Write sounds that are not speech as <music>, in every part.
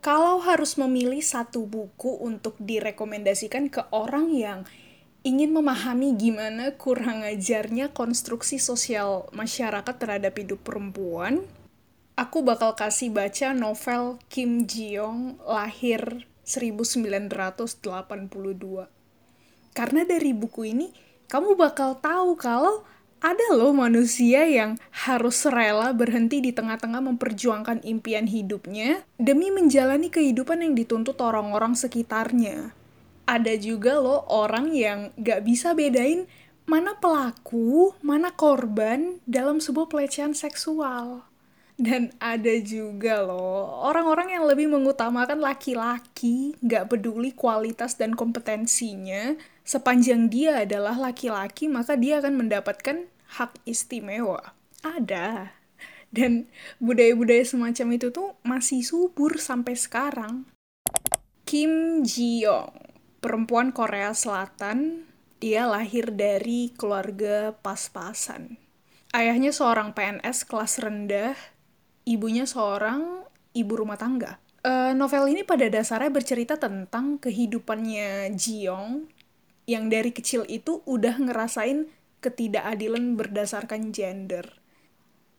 Kalau harus memilih satu buku untuk direkomendasikan ke orang yang ingin memahami gimana kurang ajarnya konstruksi sosial masyarakat terhadap hidup perempuan, aku bakal kasih baca novel Kim Ji-young lahir 1982. Karena dari buku ini, kamu bakal tahu kalau ada loh manusia yang harus rela berhenti di tengah-tengah memperjuangkan impian hidupnya demi menjalani kehidupan yang dituntut orang-orang sekitarnya. Ada juga loh orang yang gak bisa bedain mana pelaku, mana korban dalam sebuah pelecehan seksual. Dan ada juga loh orang-orang yang lebih mengutamakan laki-laki, gak peduli kualitas dan kompetensinya, sepanjang dia adalah laki-laki, maka dia akan mendapatkan hak istimewa. Ada. Dan budaya-budaya semacam itu tuh masih subur sampai sekarang. Kim Ji-young, perempuan Korea Selatan, dia lahir dari keluarga pas-pasan. Ayahnya seorang PNS kelas rendah, ibunya seorang ibu rumah tangga. Uh, novel ini pada dasarnya bercerita tentang kehidupannya Ji-young yang dari kecil itu udah ngerasain ketidakadilan berdasarkan gender.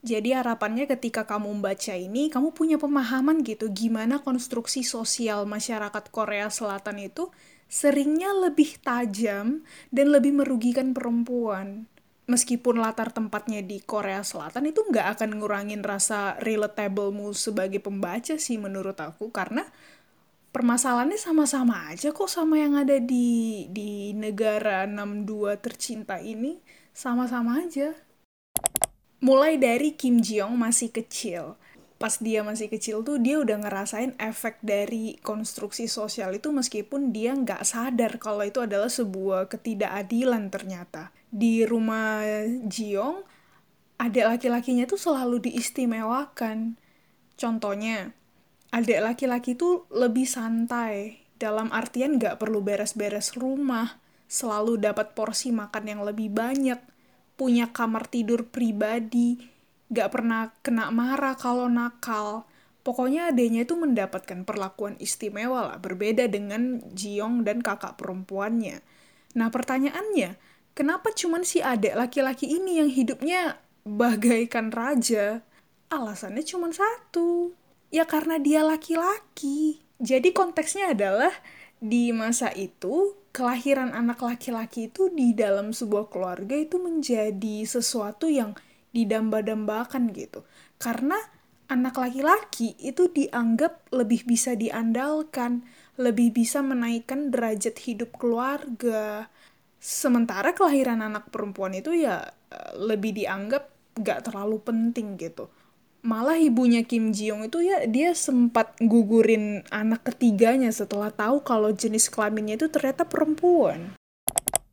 Jadi harapannya ketika kamu membaca ini, kamu punya pemahaman gitu gimana konstruksi sosial masyarakat Korea Selatan itu seringnya lebih tajam dan lebih merugikan perempuan. Meskipun latar tempatnya di Korea Selatan itu nggak akan ngurangin rasa relatablemu sebagai pembaca sih menurut aku, karena permasalahannya sama-sama aja kok sama yang ada di di negara 62 tercinta ini. Sama-sama aja. Mulai dari Kim Jong masih kecil. Pas dia masih kecil tuh dia udah ngerasain efek dari konstruksi sosial itu meskipun dia nggak sadar kalau itu adalah sebuah ketidakadilan ternyata. Di rumah Jiong adik laki-lakinya tuh selalu diistimewakan. Contohnya adik laki-laki tuh lebih santai. Dalam artian gak perlu beres-beres rumah. Selalu dapat porsi makan yang lebih banyak. Punya kamar tidur pribadi. Gak pernah kena marah kalau nakal. Pokoknya adanya itu mendapatkan perlakuan istimewa lah. Berbeda dengan Jiong dan kakak perempuannya. Nah pertanyaannya kenapa cuman si adik laki-laki ini yang hidupnya bagaikan raja? Alasannya cuma satu Ya karena dia laki-laki. Jadi konteksnya adalah di masa itu kelahiran anak laki-laki itu di dalam sebuah keluarga itu menjadi sesuatu yang didamba-dambakan gitu. Karena anak laki-laki itu dianggap lebih bisa diandalkan, lebih bisa menaikkan derajat hidup keluarga. Sementara kelahiran anak perempuan itu ya eh, lebih dianggap gak terlalu penting gitu malah ibunya Kim Ji Young itu ya dia sempat gugurin anak ketiganya setelah tahu kalau jenis kelaminnya itu ternyata perempuan.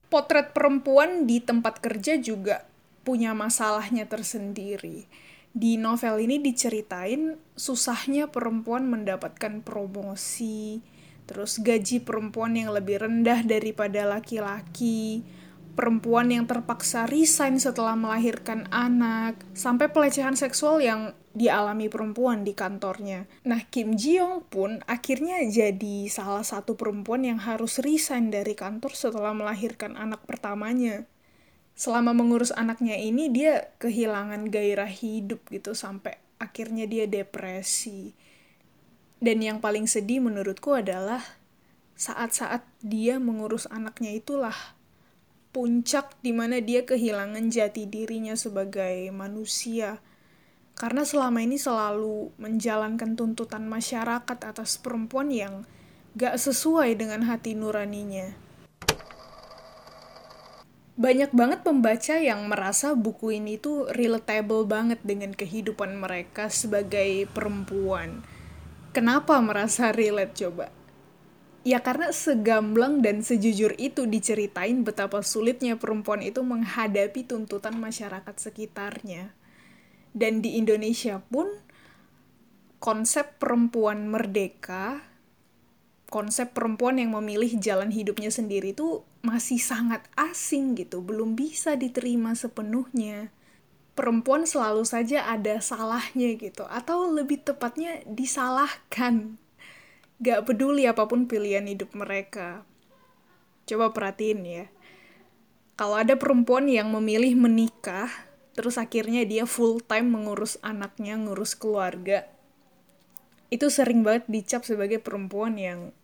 Potret perempuan di tempat kerja juga punya masalahnya tersendiri. Di novel ini diceritain susahnya perempuan mendapatkan promosi, terus gaji perempuan yang lebih rendah daripada laki-laki, perempuan yang terpaksa resign setelah melahirkan anak, sampai pelecehan seksual yang dialami perempuan di kantornya. Nah, Kim Ji Young pun akhirnya jadi salah satu perempuan yang harus resign dari kantor setelah melahirkan anak pertamanya. Selama mengurus anaknya ini, dia kehilangan gairah hidup gitu, sampai akhirnya dia depresi. Dan yang paling sedih menurutku adalah saat-saat dia mengurus anaknya itulah puncak di mana dia kehilangan jati dirinya sebagai manusia. Karena selama ini selalu menjalankan tuntutan masyarakat atas perempuan yang gak sesuai dengan hati nuraninya. Banyak banget pembaca yang merasa buku ini tuh relatable banget dengan kehidupan mereka sebagai perempuan. Kenapa merasa relate coba? Ya karena segamblang dan sejujur itu diceritain betapa sulitnya perempuan itu menghadapi tuntutan masyarakat sekitarnya. Dan di Indonesia pun konsep perempuan merdeka, konsep perempuan yang memilih jalan hidupnya sendiri itu masih sangat asing gitu, belum bisa diterima sepenuhnya. Perempuan selalu saja ada salahnya gitu, atau lebih tepatnya disalahkan Gak peduli apa pun pilihan hidup mereka. Coba perhatiin ya. Kalau ada perempuan yang memilih menikah, terus akhirnya dia full time mengurus anaknya, ngurus keluarga, itu sering banget dicap sebagai perempuan yang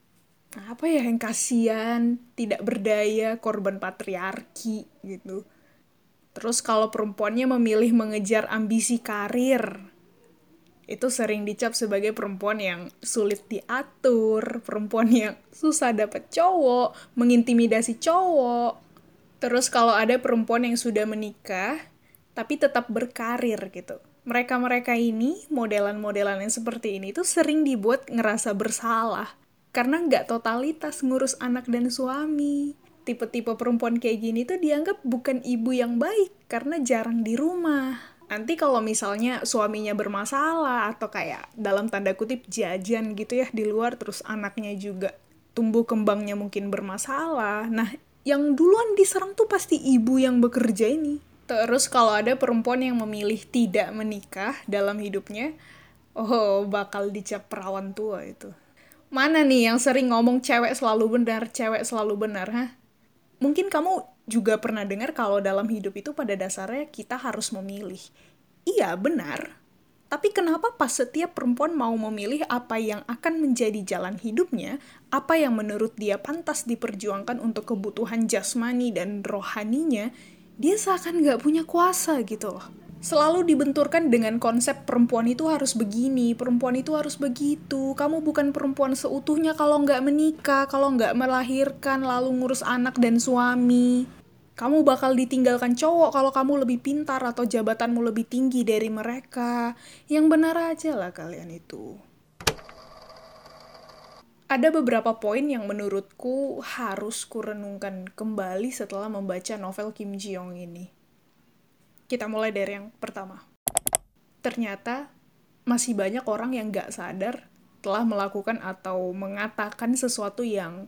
apa ya yang kasihan, tidak berdaya, korban patriarki gitu. Terus kalau perempuannya memilih mengejar ambisi karir, itu sering dicap sebagai perempuan yang sulit diatur, perempuan yang susah dapet cowok, mengintimidasi cowok. Terus kalau ada perempuan yang sudah menikah, tapi tetap berkarir gitu. Mereka-mereka ini, modelan-modelan yang seperti ini itu sering dibuat ngerasa bersalah. Karena nggak totalitas ngurus anak dan suami. Tipe-tipe perempuan kayak gini tuh dianggap bukan ibu yang baik karena jarang di rumah nanti kalau misalnya suaminya bermasalah atau kayak dalam tanda kutip jajan gitu ya di luar terus anaknya juga tumbuh kembangnya mungkin bermasalah. Nah, yang duluan diserang tuh pasti ibu yang bekerja ini. Terus kalau ada perempuan yang memilih tidak menikah dalam hidupnya, oh bakal dicap perawan tua itu. Mana nih yang sering ngomong cewek selalu benar, cewek selalu benar, ha? Mungkin kamu juga pernah dengar kalau dalam hidup itu pada dasarnya kita harus memilih. Iya, benar. Tapi kenapa pas setiap perempuan mau memilih apa yang akan menjadi jalan hidupnya, apa yang menurut dia pantas diperjuangkan untuk kebutuhan jasmani dan rohaninya, dia seakan nggak punya kuasa gitu loh. Selalu dibenturkan dengan konsep perempuan itu harus begini, perempuan itu harus begitu. Kamu bukan perempuan seutuhnya kalau nggak menikah, kalau nggak melahirkan, lalu ngurus anak dan suami. Kamu bakal ditinggalkan cowok kalau kamu lebih pintar atau jabatanmu lebih tinggi dari mereka. Yang benar aja lah kalian itu. Ada beberapa poin yang menurutku harus kurenungkan kembali setelah membaca novel Kim Ji Young ini. Kita mulai dari yang pertama. Ternyata masih banyak orang yang gak sadar telah melakukan atau mengatakan sesuatu yang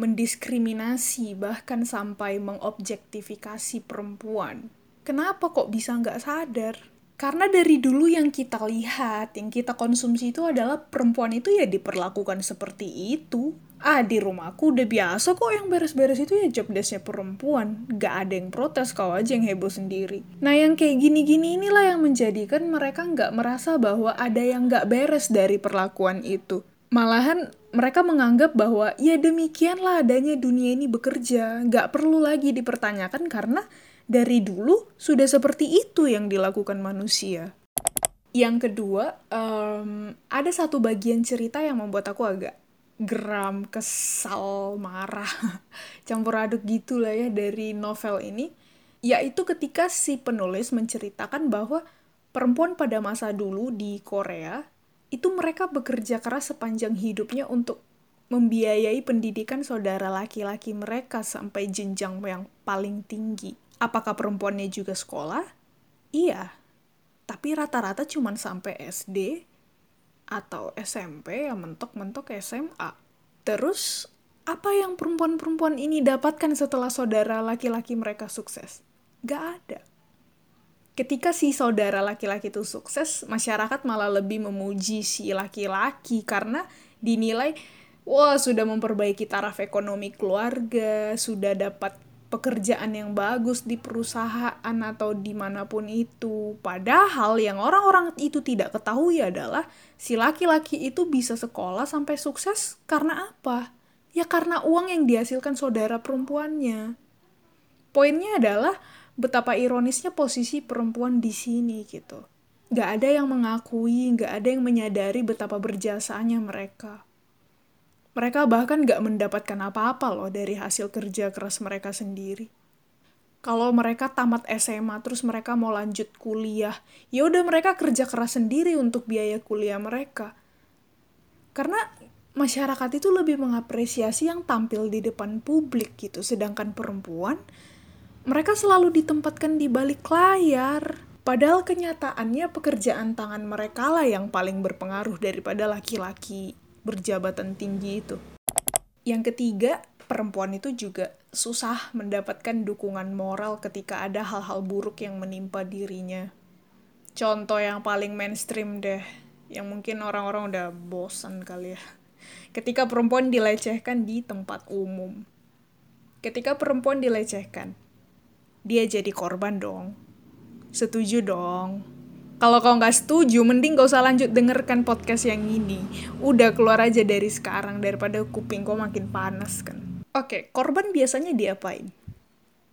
mendiskriminasi, bahkan sampai mengobjektifikasi perempuan. Kenapa kok bisa nggak sadar? Karena dari dulu yang kita lihat, yang kita konsumsi itu adalah perempuan itu ya diperlakukan seperti itu. Ah, di rumahku udah biasa kok yang beres-beres itu ya job desknya perempuan. Gak ada yang protes, kau aja yang heboh sendiri. Nah, yang kayak gini-gini inilah yang menjadikan mereka nggak merasa bahwa ada yang nggak beres dari perlakuan itu. Malahan mereka menganggap bahwa ya demikianlah adanya dunia ini bekerja, nggak perlu lagi dipertanyakan karena dari dulu sudah seperti itu yang dilakukan manusia. Yang kedua, um, ada satu bagian cerita yang membuat aku agak geram, kesal, marah, <laughs> campur aduk gitulah ya dari novel ini, yaitu ketika si penulis menceritakan bahwa perempuan pada masa dulu di Korea itu mereka bekerja keras sepanjang hidupnya untuk membiayai pendidikan saudara laki-laki mereka sampai jenjang yang paling tinggi. Apakah perempuannya juga sekolah? Iya. Tapi rata-rata cuma sampai SD atau SMP yang mentok-mentok SMA. Terus, apa yang perempuan-perempuan ini dapatkan setelah saudara laki-laki mereka sukses? Gak ada ketika si saudara laki-laki itu sukses, masyarakat malah lebih memuji si laki-laki karena dinilai wah sudah memperbaiki taraf ekonomi keluarga, sudah dapat pekerjaan yang bagus di perusahaan atau di mana pun itu. Padahal yang orang-orang itu tidak ketahui adalah si laki-laki itu bisa sekolah sampai sukses karena apa? Ya karena uang yang dihasilkan saudara perempuannya. Poinnya adalah betapa ironisnya posisi perempuan di sini gitu. Gak ada yang mengakui, gak ada yang menyadari betapa berjasanya mereka. Mereka bahkan gak mendapatkan apa-apa loh dari hasil kerja keras mereka sendiri. Kalau mereka tamat SMA terus mereka mau lanjut kuliah, ya udah mereka kerja keras sendiri untuk biaya kuliah mereka. Karena masyarakat itu lebih mengapresiasi yang tampil di depan publik gitu, sedangkan perempuan mereka selalu ditempatkan di balik layar. Padahal kenyataannya pekerjaan tangan mereka lah yang paling berpengaruh daripada laki-laki berjabatan tinggi itu. Yang ketiga, perempuan itu juga susah mendapatkan dukungan moral ketika ada hal-hal buruk yang menimpa dirinya. Contoh yang paling mainstream deh, yang mungkin orang-orang udah bosan kali ya. Ketika perempuan dilecehkan di tempat umum. Ketika perempuan dilecehkan, dia jadi korban dong. Setuju dong. Kalau kau nggak setuju, mending gak usah lanjut dengerkan podcast yang ini. Udah keluar aja dari sekarang daripada kuping kau makin panas kan. Oke, korban biasanya diapain?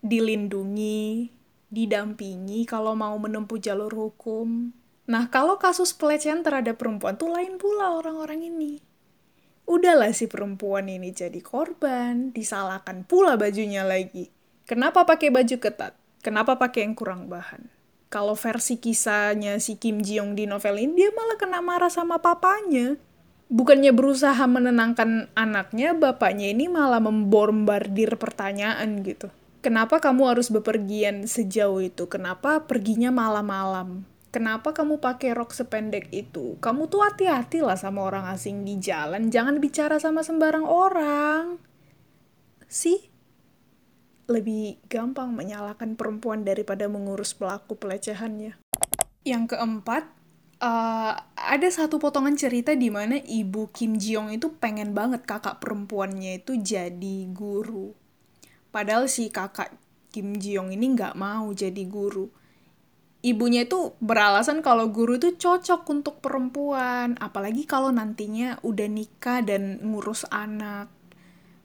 Dilindungi, didampingi kalau mau menempuh jalur hukum. Nah, kalau kasus pelecehan terhadap perempuan tuh lain pula orang-orang ini. Udahlah si perempuan ini jadi korban, disalahkan pula bajunya lagi. Kenapa pakai baju ketat? Kenapa pakai yang kurang bahan? Kalau versi kisahnya si Kim Ji Young di novel ini dia malah kena marah sama papanya. Bukannya berusaha menenangkan anaknya bapaknya ini malah membombardir pertanyaan gitu. Kenapa kamu harus bepergian sejauh itu? Kenapa perginya malam-malam? Kenapa kamu pakai rok sependek itu? Kamu tuh hati-hati lah sama orang asing di jalan. Jangan bicara sama sembarang orang. Sih lebih gampang menyalahkan perempuan daripada mengurus pelaku pelecehannya. Yang keempat, uh, ada satu potongan cerita di mana ibu Kim Jong itu pengen banget kakak perempuannya itu jadi guru. Padahal si kakak Kim Jong ini nggak mau jadi guru. Ibunya itu beralasan kalau guru itu cocok untuk perempuan, apalagi kalau nantinya udah nikah dan ngurus anak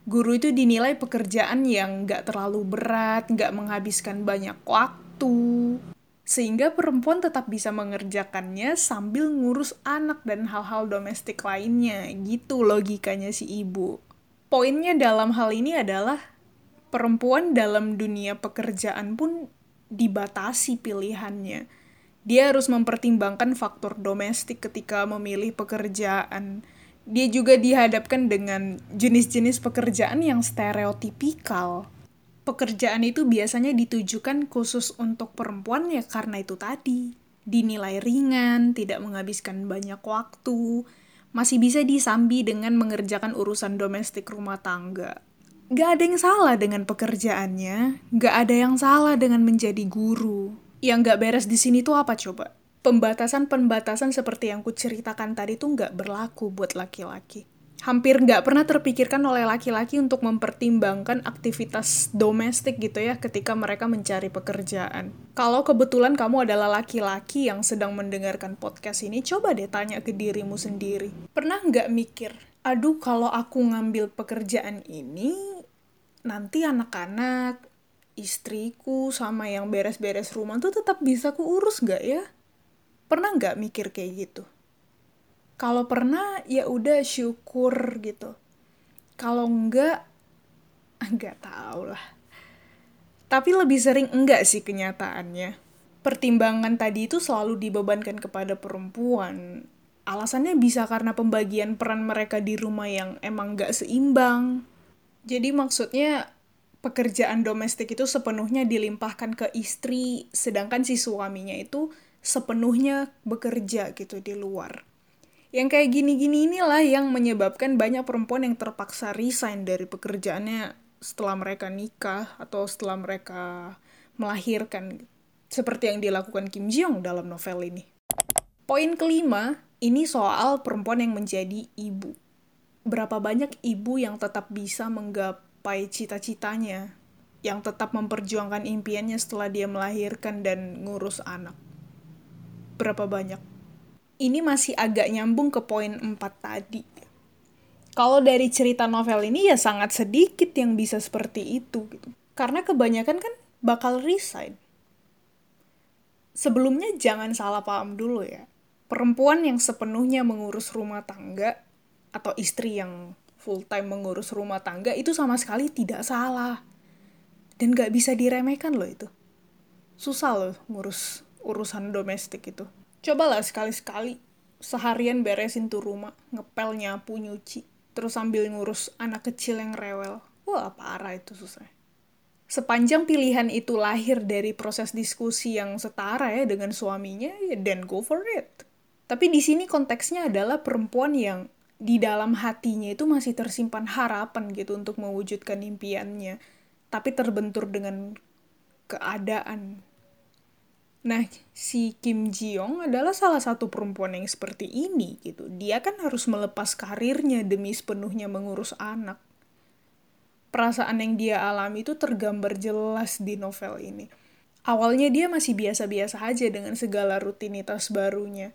guru itu dinilai pekerjaan yang nggak terlalu berat, nggak menghabiskan banyak waktu, sehingga perempuan tetap bisa mengerjakannya sambil ngurus anak dan hal-hal domestik lainnya. Gitu logikanya si ibu. Poinnya dalam hal ini adalah perempuan dalam dunia pekerjaan pun dibatasi pilihannya. Dia harus mempertimbangkan faktor domestik ketika memilih pekerjaan dia juga dihadapkan dengan jenis-jenis pekerjaan yang stereotipikal. Pekerjaan itu biasanya ditujukan khusus untuk perempuan ya karena itu tadi. Dinilai ringan, tidak menghabiskan banyak waktu, masih bisa disambi dengan mengerjakan urusan domestik rumah tangga. Gak ada yang salah dengan pekerjaannya, gak ada yang salah dengan menjadi guru. Yang gak beres di sini tuh apa coba? Pembatasan-pembatasan seperti yang kuceritakan tadi tuh nggak berlaku buat laki-laki. Hampir nggak pernah terpikirkan oleh laki-laki untuk mempertimbangkan aktivitas domestik gitu ya ketika mereka mencari pekerjaan. Kalau kebetulan kamu adalah laki-laki yang sedang mendengarkan podcast ini, coba deh tanya ke dirimu sendiri. Pernah nggak mikir, aduh kalau aku ngambil pekerjaan ini, nanti anak-anak, istriku, sama yang beres-beres rumah tuh tetap bisa kuurus nggak ya? Pernah nggak mikir kayak gitu? Kalau pernah ya udah syukur gitu. Kalau enggak enggak <laughs> tahu lah. Tapi lebih sering enggak sih kenyataannya? Pertimbangan tadi itu selalu dibebankan kepada perempuan. Alasannya bisa karena pembagian peran mereka di rumah yang emang nggak seimbang. Jadi maksudnya pekerjaan domestik itu sepenuhnya dilimpahkan ke istri sedangkan si suaminya itu sepenuhnya bekerja gitu di luar. Yang kayak gini-gini inilah yang menyebabkan banyak perempuan yang terpaksa resign dari pekerjaannya setelah mereka nikah atau setelah mereka melahirkan. Seperti yang dilakukan Kim Jong dalam novel ini. Poin kelima, ini soal perempuan yang menjadi ibu. Berapa banyak ibu yang tetap bisa menggapai cita-citanya, yang tetap memperjuangkan impiannya setelah dia melahirkan dan ngurus anak berapa banyak. Ini masih agak nyambung ke poin 4 tadi. Kalau dari cerita novel ini ya sangat sedikit yang bisa seperti itu gitu. Karena kebanyakan kan bakal resign. Sebelumnya jangan salah paham dulu ya. Perempuan yang sepenuhnya mengurus rumah tangga atau istri yang full time mengurus rumah tangga itu sama sekali tidak salah. Dan gak bisa diremehkan loh itu. Susah loh ngurus urusan domestik itu. Cobalah sekali-sekali seharian beresin tuh rumah, ngepel, nyapu, nyuci, terus sambil ngurus anak kecil yang rewel. Wah, parah itu susah. Sepanjang pilihan itu lahir dari proses diskusi yang setara ya dengan suaminya, ya then go for it. Tapi di sini konteksnya adalah perempuan yang di dalam hatinya itu masih tersimpan harapan gitu untuk mewujudkan impiannya, tapi terbentur dengan keadaan Nah, si Kim Ji Young adalah salah satu perempuan yang seperti ini gitu. Dia kan harus melepas karirnya demi sepenuhnya mengurus anak. Perasaan yang dia alami itu tergambar jelas di novel ini. Awalnya dia masih biasa-biasa aja dengan segala rutinitas barunya.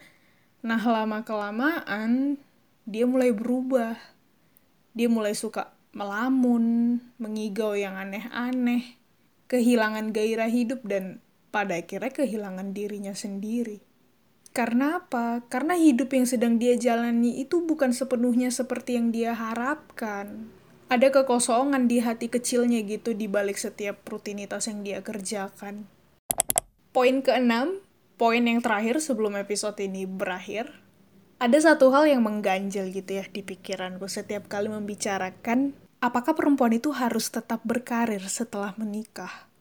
Nah, lama-kelamaan dia mulai berubah. Dia mulai suka melamun, mengigau yang aneh-aneh, kehilangan gairah hidup dan pada akhirnya kehilangan dirinya sendiri. Karena apa? Karena hidup yang sedang dia jalani itu bukan sepenuhnya seperti yang dia harapkan. Ada kekosongan di hati kecilnya gitu di balik setiap rutinitas yang dia kerjakan. Poin keenam, poin yang terakhir sebelum episode ini berakhir, ada satu hal yang mengganjal gitu ya di pikiranku setiap kali membicarakan apakah perempuan itu harus tetap berkarir setelah menikah.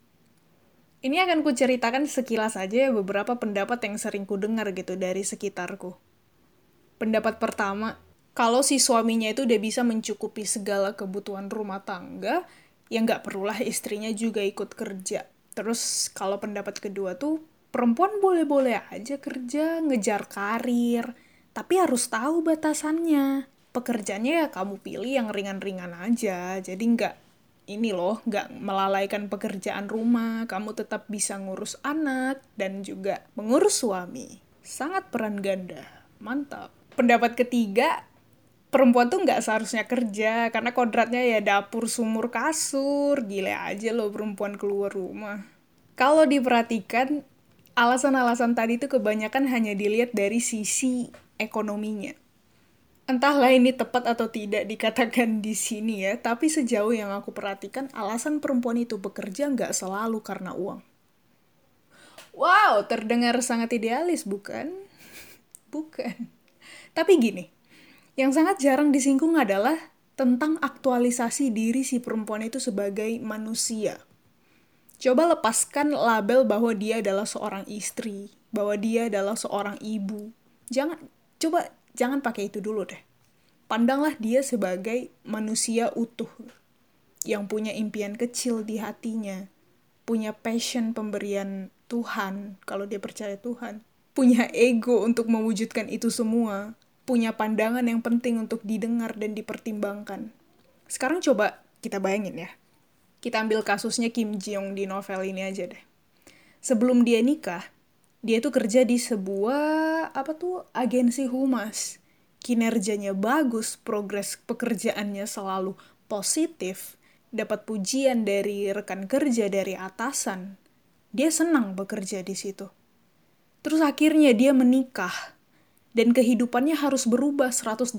Ini akan kuceritakan sekilas saja ya beberapa pendapat yang sering kudengar gitu dari sekitarku. Pendapat pertama, kalau si suaminya itu udah bisa mencukupi segala kebutuhan rumah tangga, ya nggak perlulah istrinya juga ikut kerja. Terus kalau pendapat kedua tuh, perempuan boleh-boleh aja kerja, ngejar karir, tapi harus tahu batasannya. Pekerjaannya ya kamu pilih yang ringan-ringan aja, jadi nggak ini loh, nggak melalaikan pekerjaan rumah, kamu tetap bisa ngurus anak dan juga mengurus suami. Sangat peran ganda. Mantap. Pendapat ketiga, perempuan tuh nggak seharusnya kerja, karena kodratnya ya dapur, sumur, kasur. Gile aja loh perempuan keluar rumah. Kalau diperhatikan, alasan-alasan tadi tuh kebanyakan hanya dilihat dari sisi ekonominya Entahlah ini tepat atau tidak dikatakan di sini ya, tapi sejauh yang aku perhatikan, alasan perempuan itu bekerja nggak selalu karena uang. Wow, terdengar sangat idealis, bukan? <laughs> bukan. Tapi gini, yang sangat jarang disinggung adalah tentang aktualisasi diri si perempuan itu sebagai manusia. Coba lepaskan label bahwa dia adalah seorang istri, bahwa dia adalah seorang ibu. Jangan, coba jangan pakai itu dulu deh. Pandanglah dia sebagai manusia utuh yang punya impian kecil di hatinya, punya passion pemberian Tuhan kalau dia percaya Tuhan, punya ego untuk mewujudkan itu semua, punya pandangan yang penting untuk didengar dan dipertimbangkan. Sekarang coba kita bayangin ya. Kita ambil kasusnya Kim Ji Young di novel ini aja deh. Sebelum dia nikah, dia tuh kerja di sebuah apa tuh agensi humas kinerjanya bagus, progres pekerjaannya selalu positif, dapat pujian dari rekan kerja, dari atasan, dia senang bekerja di situ. Terus akhirnya dia menikah, dan kehidupannya harus berubah 180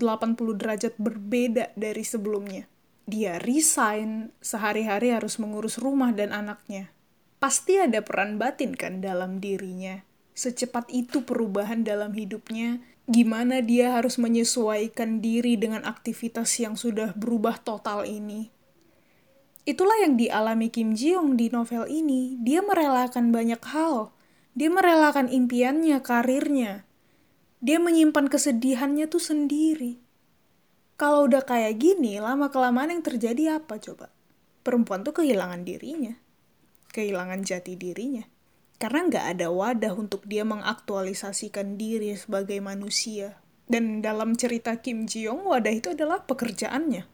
derajat berbeda dari sebelumnya. Dia resign, sehari-hari harus mengurus rumah dan anaknya. Pasti ada peran batin kan dalam dirinya. Secepat itu perubahan dalam hidupnya, gimana dia harus menyesuaikan diri dengan aktivitas yang sudah berubah total ini. Itulah yang dialami Kim Ji Young di novel ini. Dia merelakan banyak hal. Dia merelakan impiannya, karirnya. Dia menyimpan kesedihannya tuh sendiri. Kalau udah kayak gini, lama-kelamaan yang terjadi apa coba? Perempuan tuh kehilangan dirinya. Kehilangan jati dirinya karena nggak ada wadah untuk dia mengaktualisasikan diri sebagai manusia. Dan dalam cerita Kim Ji Young, wadah itu adalah pekerjaannya.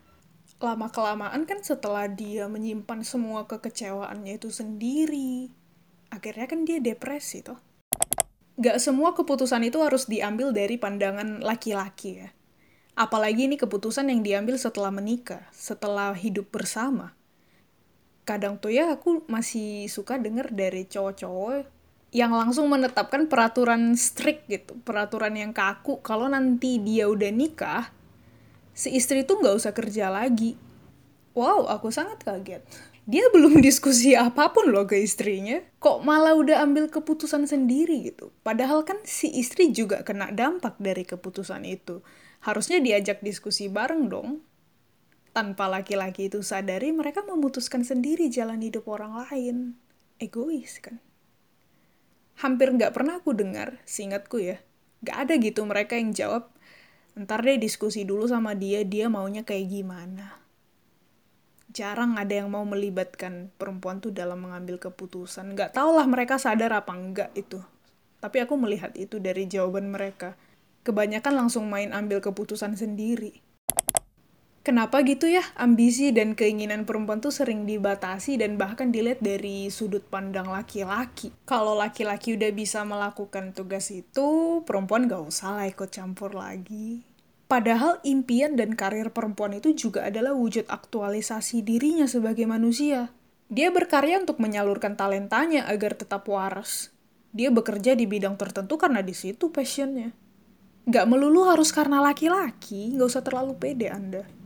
Lama-kelamaan kan setelah dia menyimpan semua kekecewaannya itu sendiri, akhirnya kan dia depresi toh. Gak semua keputusan itu harus diambil dari pandangan laki-laki ya. Apalagi ini keputusan yang diambil setelah menikah, setelah hidup bersama kadang tuh ya aku masih suka denger dari cowok-cowok yang langsung menetapkan peraturan strict gitu, peraturan yang kaku kalau nanti dia udah nikah, si istri tuh nggak usah kerja lagi. Wow, aku sangat kaget. Dia <laughs> belum diskusi apa pun loh ke istrinya, kok malah udah ambil keputusan sendiri gitu. Padahal kan si istri juga kena dampak dari keputusan itu. Harusnya diajak diskusi bareng dong tanpa laki-laki itu sadari, mereka memutuskan sendiri jalan hidup orang lain. Egois kan? Hampir nggak pernah aku dengar, seingatku ya. Nggak ada gitu mereka yang jawab, ntar deh diskusi dulu sama dia, dia maunya kayak gimana. jarang ada yang mau melibatkan perempuan tuh dalam mengambil keputusan. Nggak tau lah mereka sadar apa enggak itu. Tapi aku melihat itu dari jawaban mereka. Kebanyakan langsung main ambil keputusan sendiri. Kenapa gitu ya ambisi dan keinginan perempuan tuh sering dibatasi dan bahkan dilihat dari sudut pandang laki-laki. Kalau laki-laki udah bisa melakukan tugas itu, perempuan gak usah lah ikut campur lagi. Padahal impian dan karir perempuan itu juga adalah wujud aktualisasi dirinya sebagai manusia. Dia berkarya untuk menyalurkan talentanya agar tetap waras. Dia bekerja di bidang tertentu karena di situ passionnya. Gak melulu harus karena laki-laki, gak usah terlalu pede Anda.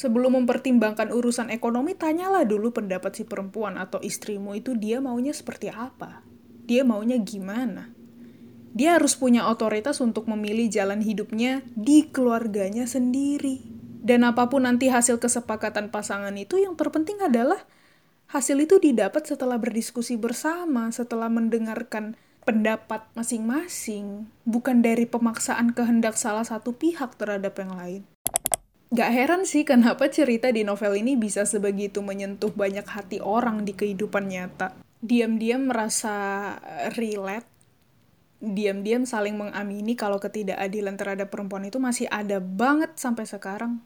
Sebelum mempertimbangkan urusan ekonomi, tanyalah dulu pendapat si perempuan atau istrimu itu dia maunya seperti apa. Dia maunya gimana. Dia harus punya otoritas untuk memilih jalan hidupnya di keluarganya sendiri. Dan apa pun nanti hasil kesepakatan pasangan itu, yang terpenting adalah hasil itu didapat setelah berdiskusi bersama, setelah mendengarkan pendapat masing-masing, bukan dari pemaksaan kehendak salah satu pihak terhadap yang lain. Gak heran sih kenapa cerita di novel ini bisa sebegitu menyentuh banyak hati orang di kehidupan nyata. Diam-diam merasa relate, diam-diam saling mengamini kalau ketidakadilan terhadap perempuan itu masih ada banget sampai sekarang.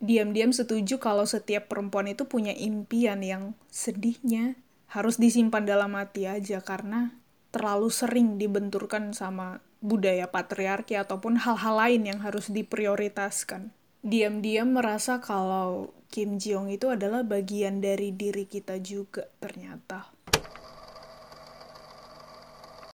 Diam-diam setuju kalau setiap perempuan itu punya impian yang sedihnya harus disimpan dalam hati aja karena terlalu sering dibenturkan sama budaya patriarki ataupun hal-hal lain yang harus diprioritaskan diam-diam merasa kalau Kim Jong itu adalah bagian dari diri kita juga ternyata.